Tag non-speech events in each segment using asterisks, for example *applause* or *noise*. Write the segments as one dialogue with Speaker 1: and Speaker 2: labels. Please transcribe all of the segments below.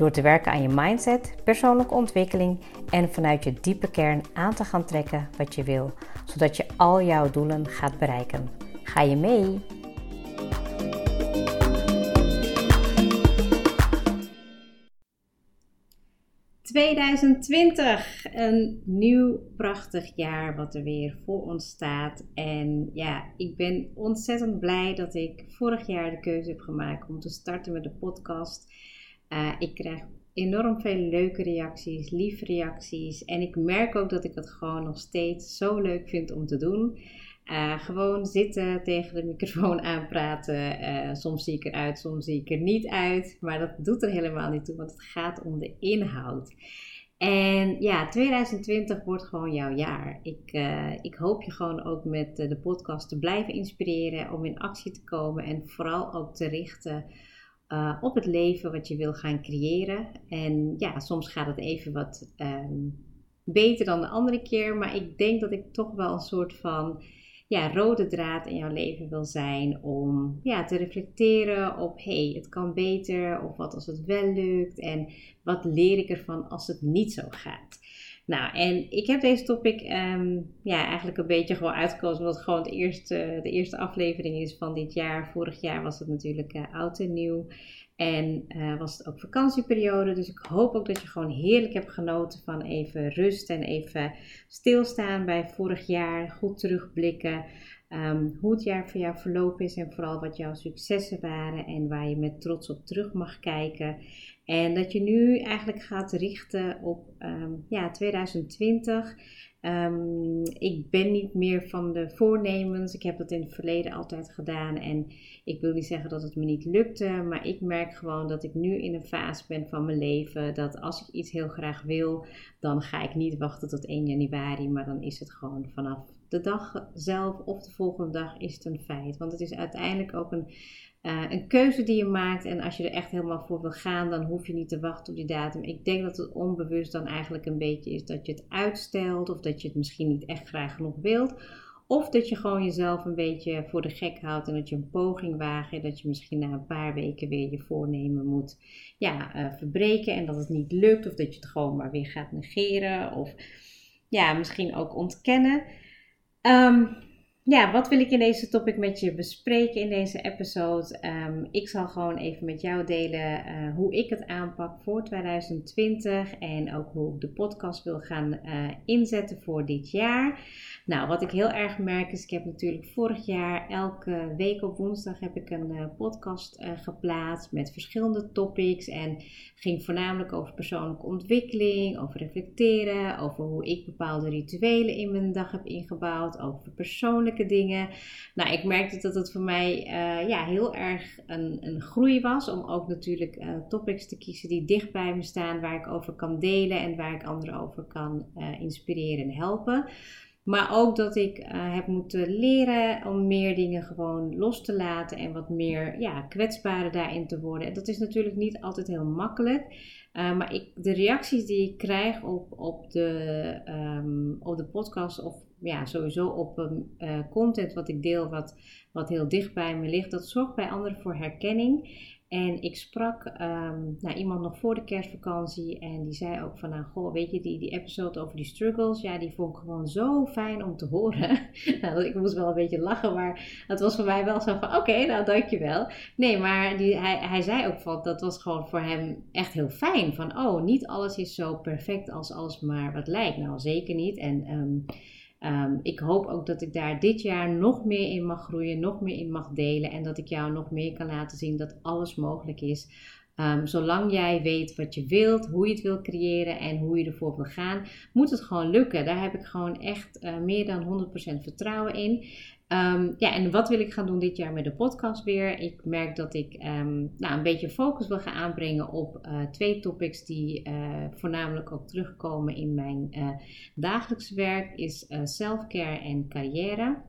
Speaker 1: Door te werken aan je mindset, persoonlijke ontwikkeling en vanuit je diepe kern aan te gaan trekken wat je wil, zodat je al jouw doelen gaat bereiken. Ga je mee? ...2020, een nieuw prachtig jaar wat er weer voor ons staat. En ja, ik ben ontzettend blij dat ik vorig jaar de keuze heb gemaakt om te starten met de podcast... Uh, ik krijg enorm veel leuke reacties, lieve reacties. En ik merk ook dat ik het gewoon nog steeds zo leuk vind om te doen. Uh, gewoon zitten, *laughs* tegen de microfoon aanpraten. Uh, soms zie ik eruit, soms zie ik er niet uit. Maar dat doet er helemaal niet toe, want het gaat om de inhoud. En ja, 2020 wordt gewoon jouw jaar. Ik, ik hoop je gewoon ook met de podcast te blijven inspireren, om in actie te komen en vooral ook te richten uh, op het leven wat je wil gaan creëren. En ja, soms gaat het even wat um, beter dan de andere keer, maar ik denk dat ik toch wel een soort van ja, rode draad in jouw leven wil zijn om ja, te reflecteren op hey, het kan beter of wat als het wel lukt en wat leer ik ervan als het niet zo gaat. Nou, en ik heb deze topic um, ja, eigenlijk een beetje gewoon uitgekozen, omdat het gewoon het eerste, de eerste aflevering is van dit jaar. Vorig jaar was het natuurlijk uh, oud en nieuw. En uh, was het ook vakantieperiode. Dus ik hoop ook dat je gewoon heerlijk hebt genoten van even rust en even stilstaan bij vorig jaar. Goed terugblikken. Um, hoe het jaar voor jou verlopen is en vooral wat jouw successen waren en waar je met trots op terug mag kijken. En dat je nu eigenlijk gaat richten op um, ja, 2020. Um, ik ben niet meer van de voornemens. Ik heb dat in het verleden altijd gedaan. En ik wil niet zeggen dat het me niet lukte. Maar ik merk gewoon dat ik nu in een fase ben van mijn leven. Dat als ik iets heel graag wil, dan ga ik niet wachten tot 1 januari. Maar dan is het gewoon vanaf de dag zelf of de volgende dag is het een feit. Want het is uiteindelijk ook een uh, een keuze die je maakt. En als je er echt helemaal voor wil gaan, dan hoef je niet te wachten op die datum. Ik denk dat het onbewust dan eigenlijk een beetje is dat je het uitstelt. Of dat je het misschien niet echt graag genoeg wilt. Of dat je gewoon jezelf een beetje voor de gek houdt en dat je een poging waagt. En dat je misschien na een paar weken weer je voornemen moet ja, uh, verbreken. En dat het niet lukt. Of dat je het gewoon maar weer gaat negeren. Of ja, misschien ook ontkennen. Um, ja, wat wil ik in deze topic met je bespreken in deze episode? Um, ik zal gewoon even met jou delen uh, hoe ik het aanpak voor 2020 en ook hoe ik de podcast wil gaan uh, inzetten voor dit jaar. Nou, wat ik heel erg merk is, ik heb natuurlijk vorig jaar elke week op woensdag heb ik een uh, podcast geplaatst met verschillende topics en ging voornamelijk over persoonlijke ontwikkeling, over reflecteren, over hoe ik bepaalde rituelen in mijn dag heb ingebouwd, over persoonlijke dingen. Nou, ik merkte dat het voor mij uh, ja, heel erg een, een groei was. Om ook natuurlijk uh, topics te kiezen die dicht bij me staan. Waar ik over kan delen en waar ik anderen over kan uh, inspireren en helpen. Maar ook dat ik heb moeten leren om meer dingen gewoon los te laten. En wat meer ja, kwetsbaarder daarin te worden. En dat is natuurlijk niet altijd heel makkelijk. maar ik, de reacties die ik krijg op, op, de, um, op de podcast of ja, sowieso op uh, content wat ik deel, wat, wat heel dicht bij me ligt. Dat zorgt bij anderen voor herkenning. En ik sprak um, nou, iemand nog voor de kerstvakantie en die zei ook van, nou goh, weet je, die, die episode over die struggles, ja, die vond ik gewoon zo fijn om te horen. *laughs* nou, ik moest wel een beetje lachen, maar het was voor mij wel zo van, oké, nou dankjewel. Nee, maar die, hij, hij zei ook van, dat was gewoon voor hem echt heel fijn. Van, oh, niet alles is zo perfect als alles maar wat lijkt. Nou, zeker niet. En... Um, Um, ik hoop ook dat ik daar dit jaar nog meer in mag groeien, nog meer in mag delen en dat ik jou nog meer kan laten zien dat alles mogelijk is. Um, zolang jij weet wat je wilt, hoe je het wil creëren en hoe je ervoor wil gaan, moet het gewoon lukken. Daar heb ik gewoon echt uh, meer dan 100% vertrouwen in. Ehm, ja, en wat wil ik gaan doen dit jaar met de podcast weer? Ik merk dat ik um, nou, een beetje focus wil gaan aanbrengen op uh, twee topics die uh, voornamelijk ook terugkomen in mijn uh, dagelijks werk, is self-care en carrière.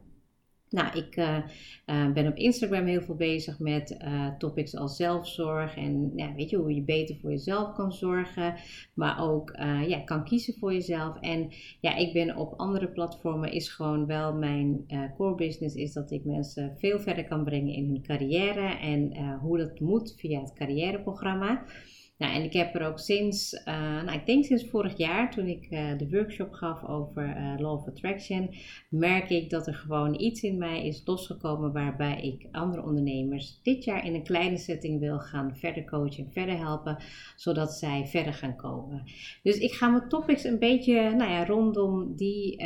Speaker 1: Nou, ik uh, uh, ben op Instagram heel veel bezig met uh, topics als zelfzorg en ja, weet je hoe je beter voor jezelf kan zorgen, maar ook ja, kan kiezen voor jezelf. En ja, ik ben op andere platformen is gewoon wel mijn core business is dat ik mensen veel verder kan brengen in hun carrière en hoe dat moet via het carrièreprogramma. Nou, en ik heb er ook sinds, uh, nou, ik denk sinds vorig jaar, toen ik uh, de workshop gaf over uh, Law of Attraction, merk ik dat er gewoon iets in mij is losgekomen waarbij ik andere ondernemers dit jaar in een kleine setting wil gaan verder coachen, verder helpen, zodat zij verder gaan komen. Dus ik ga mijn topics een beetje nou ja, rondom die,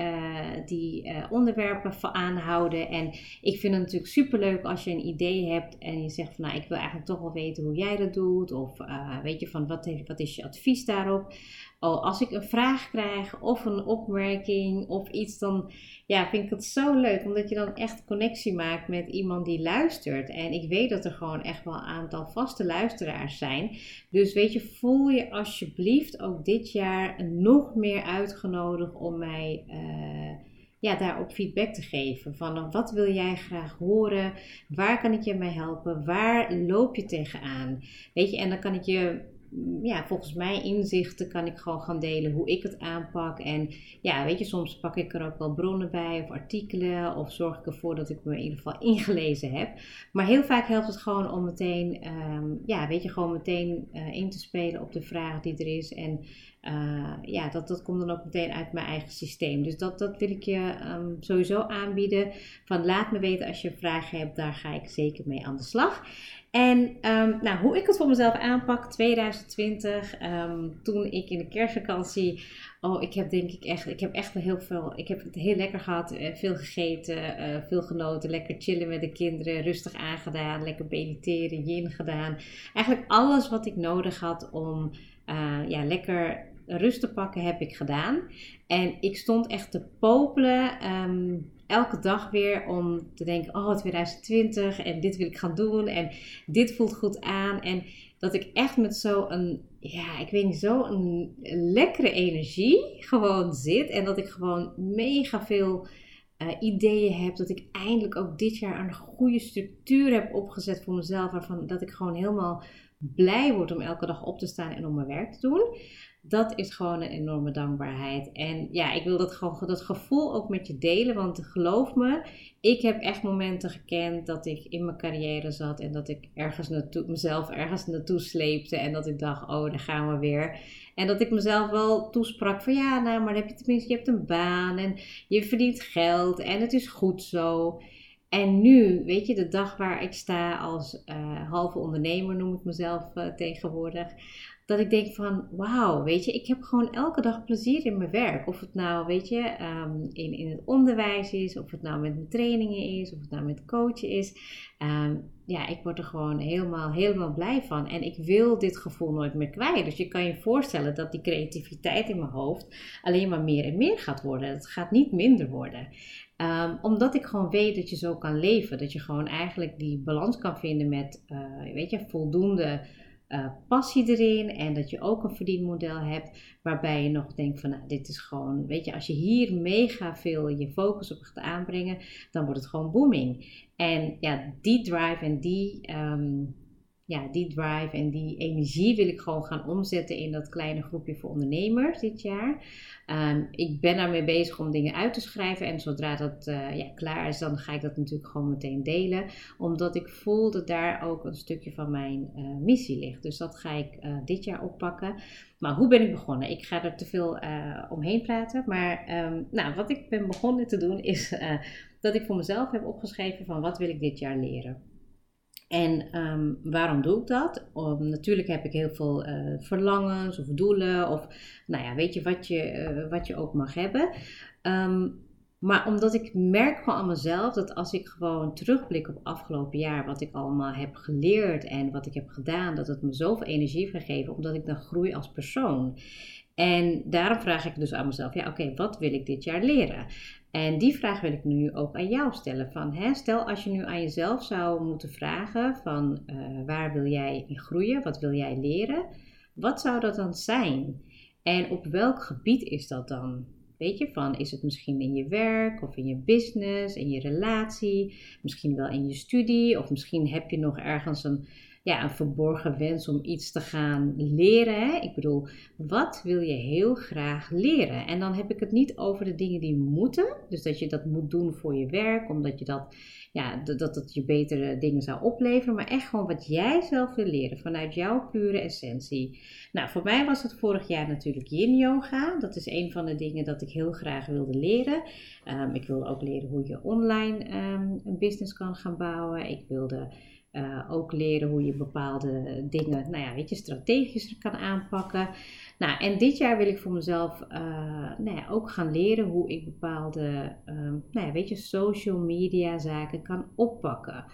Speaker 1: die onderwerpen aanhouden. En ik vind het natuurlijk super leuk als je een idee hebt en je zegt van nou, ik wil eigenlijk toch wel weten hoe jij dat doet. Of weet je van wat, wat is je advies daarop? Oh, als ik een vraag krijg of een opmerking of iets, dan ja, vind ik het zo leuk. Omdat je dan echt connectie maakt met iemand die luistert. En ik weet dat er gewoon echt wel een aantal vaste luisteraars zijn. Dus weet je, voel je alsjeblieft ook dit jaar nog meer uitgenodigd om mij... Uh, ja, daarop feedback te geven. Van wat wil jij graag horen? Waar kan ik je mee helpen? Waar loop je tegenaan? Weet je, en dan kan ik je ja, volgens mij inzichten kan ik gewoon gaan delen hoe ik het aanpak. En ja, weet je, soms pak ik er ook wel bronnen bij of artikelen of zorg ik ervoor dat ik me in ieder geval *laughs* ingelezen heb. Maar heel vaak helpt het gewoon om meteen, ehm, ja, weet je, gewoon meteen uh, in te spelen op de vraag die er is. En uh, ja, dat, dat komt dan ook meteen uit mijn eigen systeem. Dus dat, dat wil ik je um, sowieso aanbieden. Van laat me weten als je vragen hebt, daar ga ik zeker mee aan de slag. En um, nou, hoe ik het voor mezelf aanpak, 2020, um, ehm, toen ik in de kerstvakantie, oh, ik heb denk ik echt, ik heb echt heel veel, ik heb het heel lekker gehad, uh, veel gegeten, uh, veel genoten, lekker chillen met de kinderen, rustig aangedaan, lekker mediteren, yin gedaan. Eigenlijk alles wat ik nodig had om ja, lekker rust te pakken, heb ik gedaan. En ik stond echt te popelen. Um, elke dag weer om te denken: oh, 2020 en dit wil ik gaan doen en dit voelt goed aan. En dat ik echt met zo'n, ja, ik weet niet, zo'n lekkere energie gewoon zit. En dat ik gewoon mega veel uh, ideeën heb. Dat ik eindelijk ook dit jaar een goede structuur heb opgezet voor mezelf. Waarvan dat ik gewoon helemaal blij word om elke dag op te staan en om mijn werk te doen dat is gewoon een enorme dankbaarheid. En ja, ik wil dat, gewoon, dat gevoel ook met je delen. Want geloof me, ik heb echt momenten gekend dat ik in mijn carrière zat. En dat ik ergens naartoe, mezelf ergens naartoe sleepte. En dat ik dacht, oh, daar gaan we weer. En dat ik mezelf wel toesprak van ja, nou, maar heb je tenminste, je hebt een baan. En je verdient geld. En het is goed zo. En nu, weet je, de dag waar ik sta als uh, halve ondernemer, noem ik mezelf uh, tegenwoordig dat ik denk van, wauw, weet je, ik heb gewoon elke dag plezier in mijn werk. Of het nou, weet je, ehm, in, in het onderwijs is, of het nou met mijn trainingen is, of het nou met coachen is. Um, ja, ik word er gewoon helemaal, helemaal blij van. En ik wil dit gevoel nooit meer kwijt. Dus je kan je voorstellen dat die creativiteit in mijn hoofd alleen maar meer en meer gaat worden. Het gaat niet minder worden. Um, omdat ik gewoon weet dat je zo kan leven. Dat je gewoon eigenlijk die balans kan vinden met, uh, weet je, voldoende uh, passie erin en dat je ook een verdienmodel hebt waarbij je nog denkt van nou, dit is gewoon, weet je, als je hier mega veel je focus op gaat aanbrengen, dan wordt het gewoon booming. En ja, die drive en die, um, ja, die drive en die energie wil ik gewoon gaan omzetten in dat kleine groepje voor ondernemers dit jaar. Ehm, ik ben daarmee bezig om dingen uit te schrijven. En zodra dat uh, ja, klaar is, dan ga ik dat natuurlijk gewoon meteen delen. Omdat ik voel dat daar ook een stukje van mijn uh, missie ligt. Dus dat ga ik uh, dit jaar oppakken. Maar hoe ben ik begonnen? Ik ga er te veel omheen praten. Maar um, nou, wat ik ben begonnen te doen is dat ik voor mezelf heb opgeschreven van wat wil ik dit jaar leren. En um, waarom doe ik dat? Natuurlijk heb ik heel veel uh, verlangens of doelen of nou ja, weet je wat je, uh, wat je ook mag hebben. Um, maar omdat ik merk gewoon aan mezelf dat als ik gewoon terugblik op afgelopen jaar, wat ik allemaal heb geleerd en wat ik heb gedaan, dat het me zoveel energie heeft omdat ik dan groei als persoon. En daarom vraag ik dus aan mezelf, ja oké, wat wil ik dit jaar leren? En die vraag wil ik nu ook aan jou stellen. Van, hè, stel als je nu aan jezelf zou moeten vragen van uh, waar wil jij in groeien? Wat wil jij leren? Wat zou dat dan zijn? En op welk gebied is dat dan? Weet je, van is het misschien in je werk of in je business, in je relatie, misschien wel in je studie of misschien heb je nog ergens een ja, een verborgen wens om iets te gaan leren. Hè? Ik bedoel, wat wil je heel graag leren? En dan heb ik het niet over de dingen die moeten. Dus dat je dat moet doen voor je werk, omdat je dat, ja, dat het je betere dingen zou opleveren. Maar echt gewoon wat jij zelf wil leren vanuit jouw pure essentie. Nou, voor mij was het vorig jaar natuurlijk yin yoga. Dat is een van de dingen dat ik heel graag wilde leren. Um, ik wilde ook leren hoe je online um, een business kan gaan bouwen. Ik wilde uh, ook leren hoe je bepaalde dingen, nou ja, weet je, strategisch kan aanpakken. Nou, en dit jaar wil ik voor mezelf uh, nou ja, ook gaan leren hoe ik bepaalde, uh, nou ja, weet je, social media zaken kan oppakken.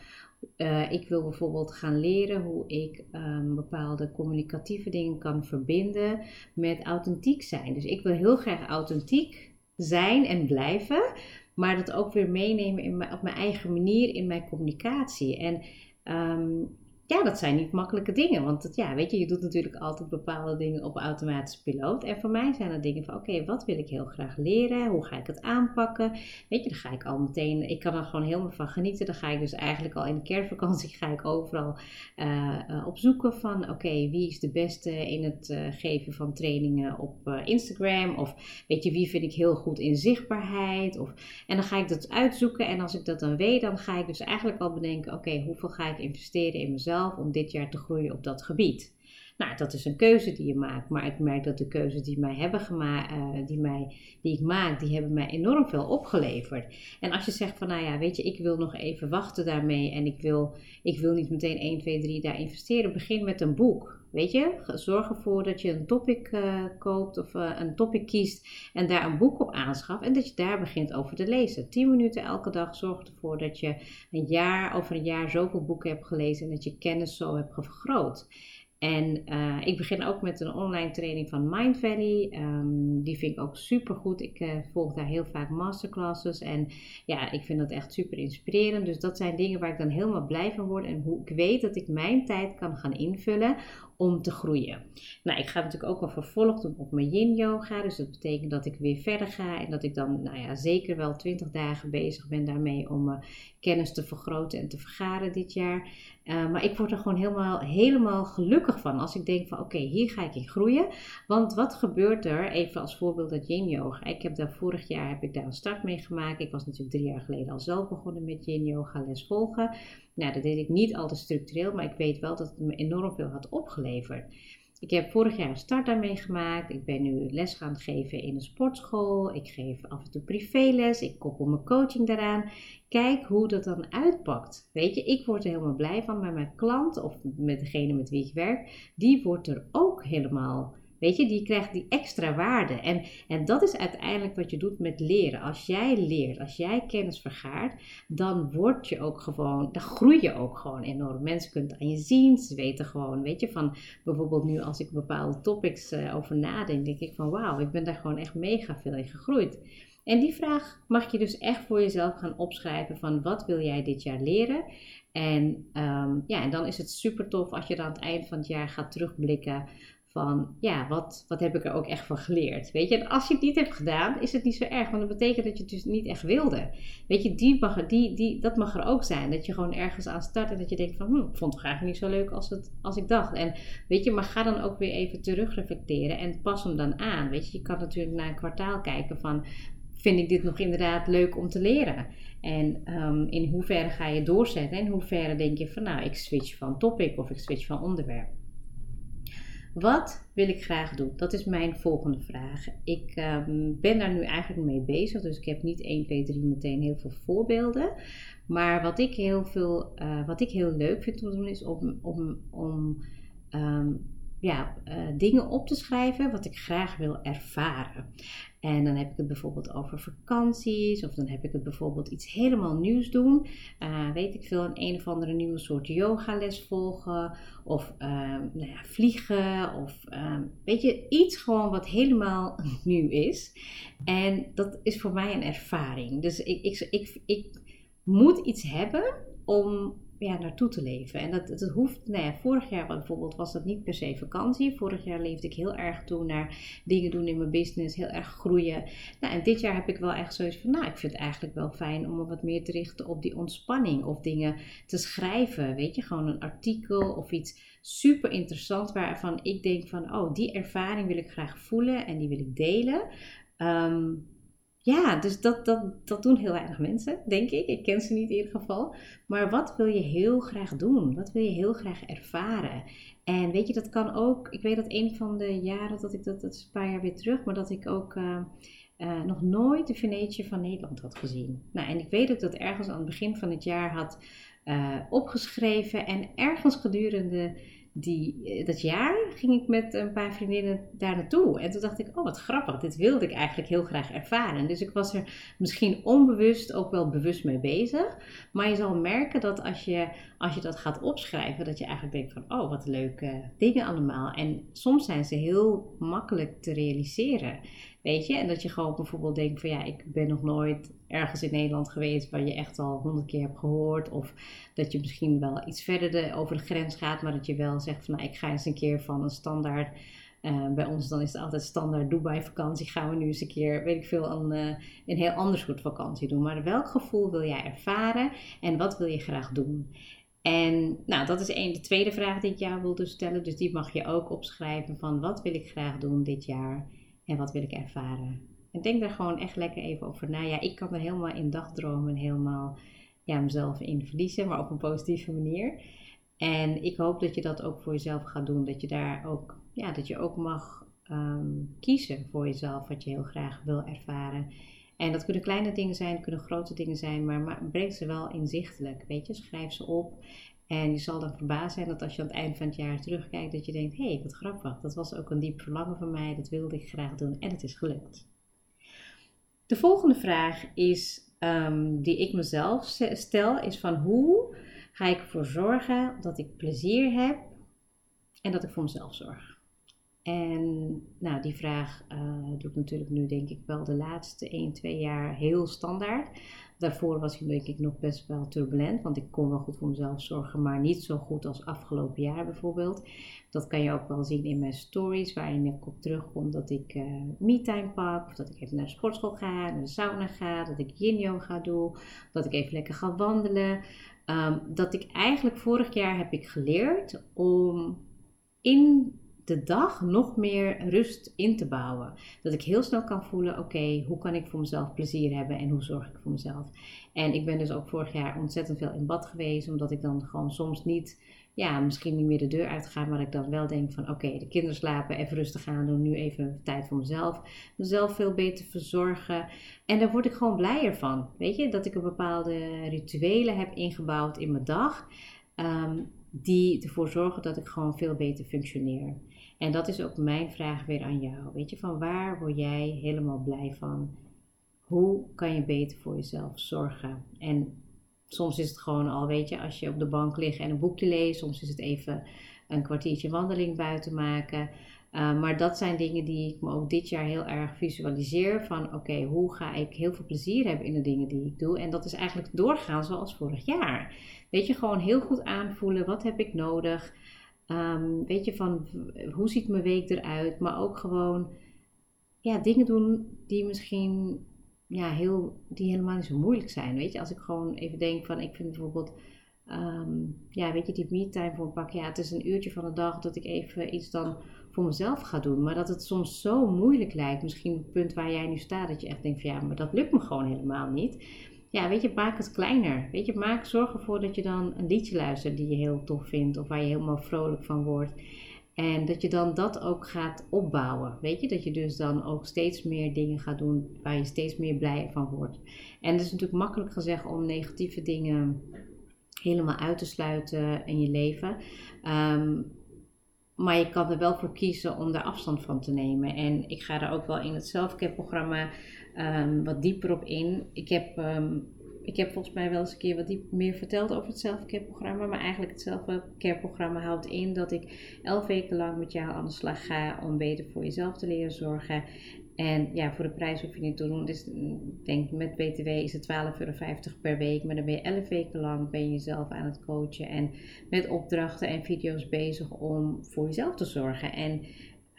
Speaker 1: Uh, ik wil bijvoorbeeld gaan leren hoe ik um, bepaalde communicatieve dingen kan verbinden met authentiek zijn. Dus ik wil heel graag authentiek zijn en blijven, maar dat ook weer meenemen in op mijn eigen manier in mijn communicatie. En Um, ja, dat zijn niet makkelijke dingen. Want ja, weet je, je doet natuurlijk altijd bepaalde dingen op automatische piloot. En voor mij zijn er dingen van, oké, wat wil ik heel graag leren? Hoe ga ik het aanpakken? Weet je, dan ga ik al meteen, ik kan er gewoon helemaal van genieten. Dan ga ik dus eigenlijk al in de kerstvakantie, *laughs* ga ik overal uh, op zoeken van, oké, wie is de beste in het uh, geven van trainingen op Instagram? Of weet je, wie vind ik heel goed in zichtbaarheid? Of, en dan ga ik dat uitzoeken. En als ik dat dan weet, dan ga ik dus eigenlijk al bedenken, oké, hoeveel ga ik investeren in mezelf? Om dit jaar te groeien op dat gebied. Nou, dat is een keuze die je maakt. Maar ik merk dat de keuzes die, mij hebben gemaakt, uh, die, mij, die ik maak, die hebben mij enorm veel opgeleverd. En als je zegt van, nou ja, weet je, ik wil nog even wachten daarmee en ik wil, ik wil niet meteen 1, 2, 3 daar investeren. Begin met een boek. Weet je, zorg ervoor dat je een topic uh, koopt of uh, een topic kiest en daar een boek op aanschaft en dat je daar begint over te lezen. 10 minuten elke dag zorgt ervoor dat je een jaar, over een jaar zoveel boeken hebt gelezen en dat je kennis zo hebt vergroot. En uh, ik begin ook met een online training van Mind Valley. Um, die vind ik ook super goed. Ik uh, volg daar heel vaak masterclasses. En ja, ik vind dat echt super inspirerend. Dus dat zijn dingen waar ik dan helemaal blij van word. En hoe ik weet dat ik mijn tijd kan gaan invullen om te groeien. Nou, ik ga natuurlijk ook een vervolg doen op mijn yin yoga. Dus dat betekent dat ik weer verder ga. En dat ik dan, nou ja, zeker wel 20 dagen bezig ben daarmee om mijn kennis te vergroten en te vergaren dit jaar. Uh, maar ik word er gewoon helemaal, helemaal gelukkig van als ik denk van oké, hier ga ik in groeien. Want wat gebeurt er, even als voorbeeld dat yin yoga. Ik heb daar vorig jaar heb ik daar een start mee gemaakt. Ik was natuurlijk drie jaar geleden al zelf begonnen met yin yoga les volgen. Nou, dat deed ik niet altijd structureel, maar ik weet wel dat het me enorm veel had opgeleverd. Ik heb vorig jaar een start daarmee gemaakt. Ik ben nu les gaan geven in een sportschool. Ik geef af en toe privéles. Ik koppel mijn coaching daaraan. Kijk hoe dat dan uitpakt. Weet je, ik word er helemaal blij van. Maar mijn klant of met degene met wie ik werk, die wordt er ook helemaal Weet je, die krijgt die extra waarde. En, en dat is uiteindelijk wat je doet met leren. Als jij leert, als jij kennis vergaart, dan word je ook gewoon, dan groei je ook gewoon enorm. Mensen kunnen het aan je zien, ze weten gewoon, weet je, van bijvoorbeeld nu als ik bepaalde topics uh, over nadenk, denk ik van wauw, ik ben daar gewoon echt mega veel in gegroeid. En die vraag mag je dus echt voor jezelf gaan opschrijven van wat wil jij dit jaar leren? En, um, ja, en dan is het super tof als je dan aan het eind van het jaar gaat terugblikken van ja, wat, wat heb ik er ook echt van geleerd? Weet je, en als je het niet hebt gedaan, is het niet zo erg, want dat betekent dat je het dus niet echt wilde. Weet je, die mag, die, die, dat mag er ook zijn. Dat je gewoon ergens aan start en dat je denkt van, hm, ik vond het graag niet zo leuk als, het, als ik dacht. En weet je, maar ga dan ook weer even terugreflecteren en pas hem dan aan. Weet je, je kan natuurlijk na een kwartaal kijken van, vind ik dit nog inderdaad leuk om te leren? En um, in hoeverre ga je doorzetten? En in hoeverre denk je van, nou, ik switch van topic of ik switch van onderwerp. Wat wil ik graag doen? Dat is mijn volgende vraag. Ik um, ben daar nu eigenlijk mee bezig, dus ik heb niet 1, 2, 3 meteen heel veel voorbeelden. Maar wat ik heel, veel, uh, wat ik heel leuk vind om te doen is om, om, om um, ja, uh, dingen op te schrijven wat ik graag wil ervaren. En dan heb ik het bijvoorbeeld over vakanties, of dan heb ik het bijvoorbeeld iets helemaal nieuws doen. Uh, weet ik veel, een een of andere nieuwe soort yogales volgen, of uh, nou ja, vliegen, of ehm, weet je, iets gewoon wat helemaal *laughs* nieuw is. En dat is voor mij een ervaring. Dus ik, ik, ik, ik moet iets hebben om ja, naartoe te leven. En dat, dat hoeft, nou ja, vorig jaar bijvoorbeeld was dat niet per se vakantie. Vorig jaar leefde ik heel erg toe naar dingen doen in mijn business, heel erg groeien. Nou, en dit jaar heb ik wel echt zoiets van, nou, ik vind het eigenlijk wel fijn om me wat meer te richten op die ontspanning of dingen te schrijven. Weet je, gewoon een artikel of iets super interessant waarvan ik denk van, oh, die ervaring wil ik graag voelen en die wil ik delen. Ehm, ja, dus dat, dat, dat doen heel weinig mensen, denk ik. Ik ken ze niet in ieder geval. Maar wat wil je heel graag doen? Wat wil je heel graag ervaren? En weet je, dat kan ook. Ik weet dat een van de jaren dat ik dat, dat is een paar jaar weer terug, maar dat ik ook uh, uh, nog nooit de Venetië van Nederland had gezien. Nou, en ik weet ook dat ergens aan het begin van het jaar had uh, opgeschreven en ergens gedurende die, eh, dat jaar ging ik met een paar vriendinnen daar naartoe. En toen dacht ik, oh wat grappig, dit wilde ik eigenlijk heel graag ervaren. Dus ik was er misschien onbewust ook wel bewust mee bezig. Maar je zal merken dat als je, als je dat gaat opschrijven, dat je eigenlijk denkt van, oh wat leuke dingen allemaal. En soms zijn ze heel makkelijk te realiseren. Weet je, en dat je gewoon bijvoorbeeld denkt van ja, ik ben nog nooit ergens in Nederland geweest waar je echt al honderd keer hebt gehoord. Of dat je misschien wel iets verder de, over de grens gaat, maar dat je wel zegt van nou, ik ga eens een keer van een standaard. Uh, bij ons dan is het altijd standaard Dubai vakantie. Gaan we nu eens een keer, weet ik veel, een, uh, een heel ander soort vakantie doen. Maar welk gevoel wil jij ervaren en wat wil je graag doen? En nou, dat is één. De tweede vraag die ik jou wilde stellen. Dus die mag je ook opschrijven van wat wil ik graag doen dit jaar en wat wil ik ervaren. En denk daar gewoon echt lekker even over na. Ja, ik kan er helemaal in dagdromen en helemaal ja, mezelf in verliezen, maar op een positieve manier. En ik hoop dat je dat ook voor jezelf gaat doen. Dat je daar ook, ja, dat je ook mag ehm, kiezen voor jezelf wat je heel graag wil ervaren. En dat kunnen kleine dingen zijn, kunnen grote dingen zijn, maar, maar breng ze wel inzichtelijk. Weet je, schrijf ze op. En je zal dan verbaasd zijn dat als je aan het eind van het jaar terugkijkt, dat je denkt: hé, hey, wat grappig, dat was ook een diep verlangen van mij, dat wilde ik graag doen en het is gelukt. De volgende vraag is, um, die ik mezelf stel, is van hoe ga ik ervoor zorgen dat ik plezier heb en dat ik voor mezelf zorg? En nou, die vraag uh, doe ik natuurlijk nu denk ik wel de laatste 1, 2 jaar heel standaard. Daarvoor was hij denk ik nog best wel turbulent, want ik kon wel goed voor mezelf zorgen, maar niet zo goed als afgelopen jaar bijvoorbeeld. Dat kan je ook wel zien in mijn stories, waarin ik op terugkom dat ik uh, me-time pak, of dat ik even naar de sportschool ga, naar de sauna ga, dat ik yin yoga doe, dat ik even lekker ga wandelen. Um, dat ik eigenlijk vorig jaar heb ik geleerd om in de dag nog meer rust in te bouwen. Dat ik heel snel kan voelen: oké, hoe kan ik voor mezelf plezier hebben en hoe zorg ik voor mezelf? En ik ben dus ook vorig jaar ontzettend veel in bad geweest, omdat ik dan gewoon soms niet, ja, misschien niet meer de deur uitga, maar ik dan wel denk: van oké, de kinderen slapen, even rustig aan doen, nu even tijd voor mezelf. Mezelf veel beter verzorgen. En daar word ik gewoon blijer van. Weet je, dat ik een bepaalde rituelen heb ingebouwd in mijn dag. Um, die ervoor zorgen dat ik gewoon veel beter functioneer. En dat is ook mijn vraag weer aan jou. Weet je, van waar word jij helemaal blij van? Hoe kan je beter voor jezelf zorgen? En soms is het gewoon al, weet je, als je op de bank ligt en een boekje leest. Soms is het even een kwartiertje wandeling buiten maken. Uh, maar dat zijn dingen die ik me ook dit jaar heel erg visualiseer. Van oké, hoe ga ik heel veel plezier hebben in de dingen die ik doe? En dat is eigenlijk doorgaan zoals vorig jaar. Weet je, gewoon heel goed aanvoelen. Wat heb ik nodig? Um, weet je, van hoe ziet mijn week eruit? Maar ook gewoon ja, dingen doen die misschien ja, heel, die helemaal niet zo moeilijk zijn. Weet je, als ik gewoon even denk van, ik vind bijvoorbeeld, um, ja, weet je, die me-time voor een pak. Ja, het is een uurtje van de dag dat ik even iets dan voor mezelf ga doen. Maar dat het soms zo moeilijk lijkt. Misschien het punt waar jij nu staat, dat je echt denkt van, ja, maar dat lukt me gewoon helemaal niet ja, weet je, maak het kleiner. Weet je, maak, zorg ervoor dat je dan een liedje luistert die je heel tof vindt of waar je helemaal vrolijk van wordt. En dat je dan dat ook gaat opbouwen. Weet je, dat je dus dan ook steeds meer dingen gaat doen waar je steeds meer blij van wordt. En het is natuurlijk makkelijk gezegd om negatieve dingen helemaal uit te sluiten in je leven. Um, maar je kan er wel voor kiezen om daar afstand van te nemen. En ik ga er ook wel in het selfcare programma um, wat dieper op in. Ik heb, ehm, ik heb volgens mij wel eens een keer wat diep meer verteld over het selfcare programma. Maar eigenlijk het selfcare programma houdt in dat ik elf weken lang met jou aan de slag ga om beter voor jezelf te leren zorgen. En ja, voor de prijs hoef je niet te doen. Dus ik denk met BTW is het 12,50 euro per week. Maar dan ben je 11 weken lang ben je jezelf aan het coachen. En met opdrachten en video's bezig om voor jezelf te zorgen. En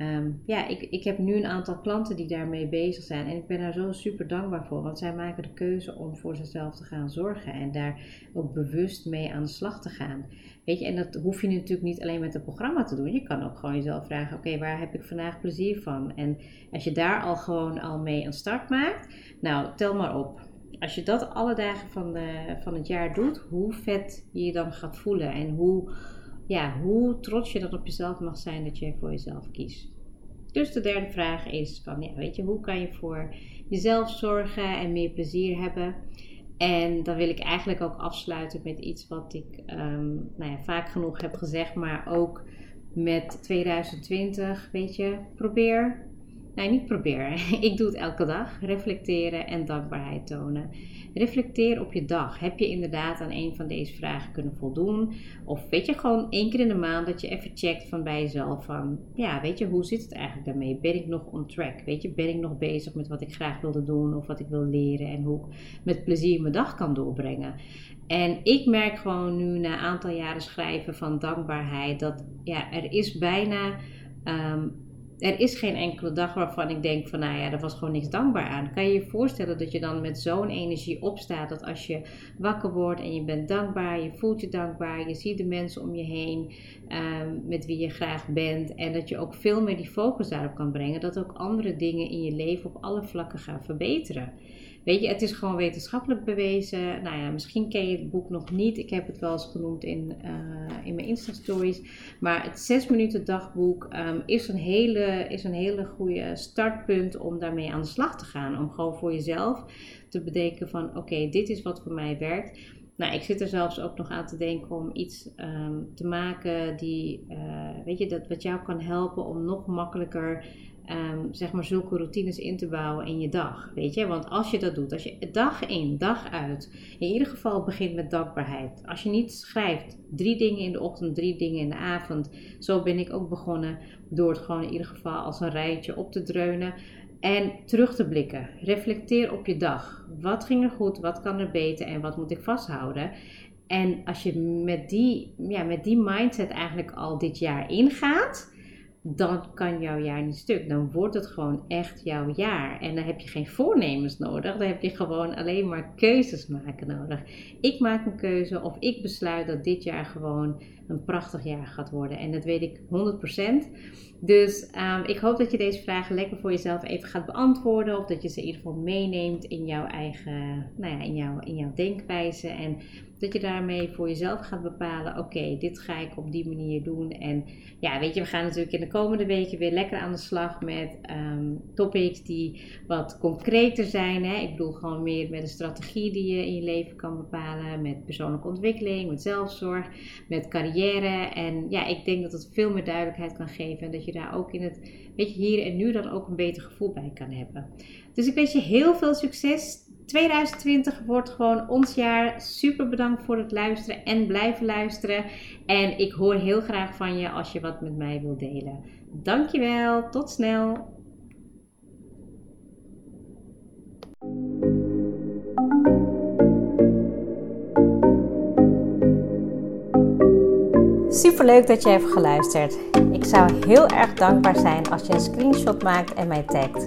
Speaker 1: Ehm, ja, ik, ik heb nu een aantal klanten die daarmee bezig zijn. En ik ben daar zo super dankbaar voor. Want zij maken de keuze om voor zichzelf te gaan zorgen. En daar ook bewust mee aan de slag te gaan. Weet je, en dat hoef je natuurlijk niet alleen met het programma te doen. Je kan ook gewoon jezelf vragen: oké, waar heb ik vandaag plezier van? En als je daar al gewoon al mee een start maakt, nou, tel maar op. Als je dat alle dagen van, van het jaar doet, hoe vet je je dan gaat voelen. En hoe ja, hoe trots je dan op jezelf mag zijn dat je voor jezelf kiest. Dus de derde vraag is van, ja, weet je, hoe kan je voor jezelf zorgen en meer plezier hebben? En dan wil ik eigenlijk ook afsluiten met iets wat ik um, nou ja, vaak genoeg heb gezegd, maar ook met 2020, weet je, probeer Nee, niet proberen. *laughs* Ik doe het elke dag. Reflecteren en dankbaarheid tonen. Reflecteer op je dag. Heb je inderdaad aan een van deze vragen kunnen voldoen? Of weet je gewoon één keer in de maand dat je even checkt van bij jezelf van... Ja, weet je, hoe zit het eigenlijk daarmee? Ben ik nog on track? Weet je, ben ik nog bezig met wat ik graag wilde doen of wat ik wil leren? En hoe ik met plezier mijn dag kan doorbrengen? En ik merk gewoon nu na een aantal jaren schrijven van dankbaarheid... dat ja, er is bijna... Um, er is geen enkele dag waarvan ik denk van nou ja, er was gewoon niks dankbaar aan. Kan je je voorstellen dat je dan met zo'n energie opstaat dat als je wakker wordt en je bent dankbaar, je voelt je dankbaar, je ziet de mensen om je heen um, met wie je graag bent en dat je ook veel meer die focus daarop kan brengen, dat ook andere dingen in je leven op alle vlakken gaan verbeteren. Weet je, het is gewoon wetenschappelijk bewezen. Nou ja, misschien ken je het boek nog niet. Ik heb het wel eens genoemd in, uh, in mijn Insta-stories. Maar het 6 minuten dagboek um, is, een hele, is een hele goede startpunt om daarmee aan de slag te gaan. Om gewoon voor jezelf te bedenken van oké, dit is wat voor mij werkt. Nou, ik zit er zelfs ook nog aan te denken om iets um, te maken die, uh, weet je, dat wat jou kan helpen om nog makkelijker um, zeg maar zulke routines in te bouwen in je dag. Weet je, want als je dat doet, als je dag in, dag uit, in ieder geval begint met dankbaarheid. Als je niet schrijft drie dingen in de ochtend, drie dingen in de avond. Zo ben ik ook begonnen door het gewoon in ieder geval als een rijtje op te dreunen. En terug te blikken. Reflecteer op je dag. Wat ging er goed? Wat kan er beter? En wat moet ik vasthouden? En als je met die, ja, met die mindset eigenlijk al dit jaar ingaat, dan kan jouw jaar niet stuk. Dan wordt het gewoon echt jouw jaar. En dan heb je geen voornemens nodig. Dan heb je gewoon alleen maar keuzes maken nodig. Ik maak een keuze of ik besluit dat dit jaar gewoon een prachtig jaar gaat worden. En dat weet ik 100%. Dus um, ik hoop dat je deze vragen lekker voor jezelf even gaat beantwoorden. Of dat je ze in ieder geval meeneemt in jouw eigen, nou ja, in jouw, in jouw denkwijze. En dat je daarmee voor jezelf gaat bepalen: oké, dit ga ik op die manier doen. En ja, weet je, we gaan natuurlijk in de komende weken weer lekker aan de slag met um, topics die wat concreter zijn. Hè? Ik bedoel gewoon meer met een strategie die je in je leven kan bepalen. Met persoonlijke ontwikkeling, met zelfzorg, met carrière. En ja, ik denk dat het veel meer duidelijkheid kan geven. En dat je daar ook in het, weet je, hier en nu dan ook een beter gevoel bij kan hebben. Dus ik wens je heel veel succes. 2020 wordt gewoon ons jaar. Super bedankt voor het luisteren en blijven luisteren. En ik hoor heel graag van je als je wat met mij wilt delen. Dankjewel, tot snel.
Speaker 2: Super leuk dat je hebt geluisterd. Ik zou heel erg dankbaar zijn als je een screenshot maakt en mij tagt.